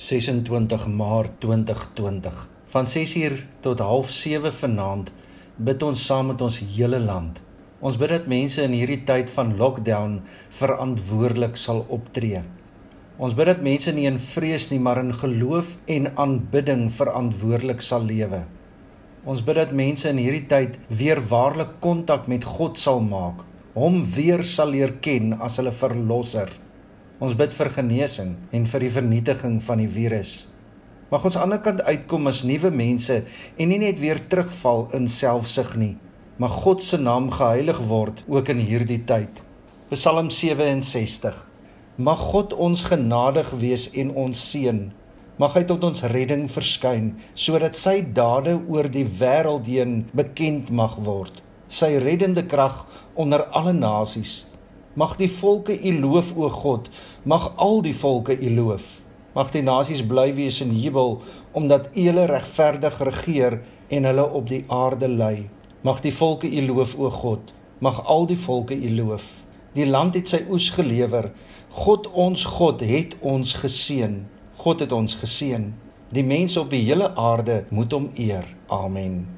26 Maart 2020. Van 6uur tot 07:30 vanaand bid ons saam met ons hele land. Ons bid dat mense in hierdie tyd van lockdown verantwoordelik sal optree. Ons bid dat mense nie in vrees nie, maar in geloof en aanbidding verantwoordelik sal lewe. Ons bid dat mense in hierdie tyd weer waarlik kontak met God sal maak, hom weer sal leer ken as hulle verlosser. Ons bid vir genesing en vir die vernietiging van die virus. Mag ons aan die ander kant uitkom as nuwe mense en nie net weer terugval in selfsug nie. Mag God se naam geheilig word ook in hierdie tyd. Psalm 67. Mag God ons genadig wees en ons seën. Mag hy tot ons redding verskyn sodat sy dade oor die wêreld heen bekend mag word. Sy reddende krag onder alle nasies. Mag die volke U loof o God, mag al die volke U loof. Mag die nasies bly wees in jubel omdat U hulle regverdig regeer en hulle op die aarde lei. Mag die volke U loof o God, mag al die volke U loof. Die land het sy oes gelewer. God ons God het ons geseën. God het ons geseën. Die mense op die hele aarde moet hom eer. Amen.